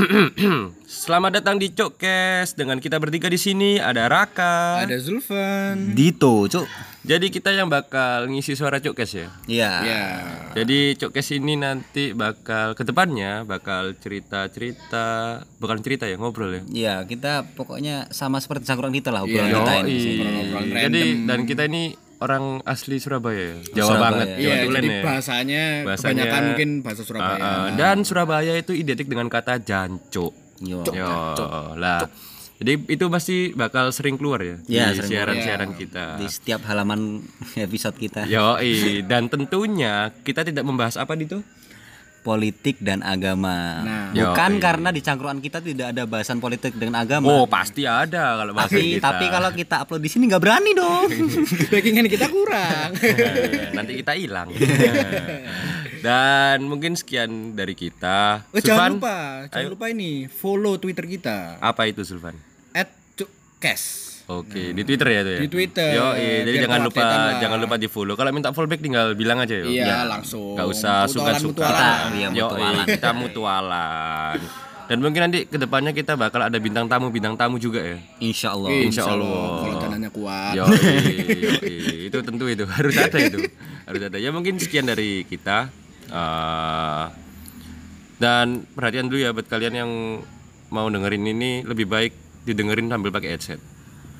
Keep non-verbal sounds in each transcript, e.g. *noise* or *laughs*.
*clears throat* Selamat datang di Cokes dengan kita bertiga di sini ada Raka. Ada Zulfan. Dito, cuk. Jadi kita yang bakal ngisi suara Cokes ya. Iya. Ya. Jadi Cokes ini nanti bakal ke depannya bakal cerita-cerita, bukan cerita ya ngobrol ya. Iya, kita pokoknya sama seperti cangkruan kita lah obrolan Iya. kita ini. Jadi dan kita ini orang asli Surabaya ya. Jawa Surabaya. banget, Jawa Iya, Tulen jadi ya. bahasanya, Bahasanya- kebanyakan mungkin bahasa Surabaya. Ah, ah. dan Surabaya itu identik dengan kata jancuk. Yo. Yo, lah. Jadi itu pasti bakal sering keluar ya Iya, di siaran-siaran kita. Di setiap halaman *laughs* episode kita. Yo, dan tentunya kita tidak membahas apa itu? Politik dan agama. Nah. Bukan Yoi. karena di cangkruan kita tidak ada bahasan politik dengan agama. Oh, pasti ada kalau bahasa tapi kita. tapi kalau kita upload di sini nggak berani dong. *laughs* Backingan kita kurang. *laughs* Eh, nanti kita hilang. *laughs* Dan mungkin sekian dari kita. Oh, jangan lupa, jangan lupa ini follow Twitter kita Apa itu Sulfan? @cukes. Oke, di Twitter ya tuh ya. Di Twitter. Yo, iya, jadi Biar jangan lupa jangan lupa di follow. Kalau minta follow back tinggal bilang aja yo. Iya, langsung. Gak usah suka-suka. mutualan. Kita, iya, Yo, mutualan. kita mutualan. Dan mungkin nanti ke depannya kita bakal ada bintang tamu bintang tamu juga ya. Insya Allah. Insya Allah. Kalau dananya kuat. Yo, itu tentu itu *laughs* harus ada itu harus ada. Ya mungkin sekian dari kita. Eh, dan perhatian dulu ya buat kalian yang mau dengerin ini lebih baik didengerin sambil pakai headset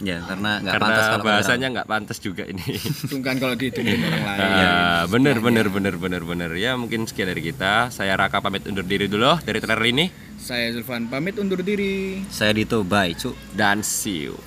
Ya, karena nggak karena pantas kalau bahasanya nggak pantas juga ini. Tungkan kalau ditungguin *laughs* orang lain. Ah, bener bener bener bener bener ya mungkin sekian dari kita. Saya Raka pamit undur diri dulu dari trailer ini Saya Zulfan pamit undur diri. Saya Dito, bye, cuk. dan see you.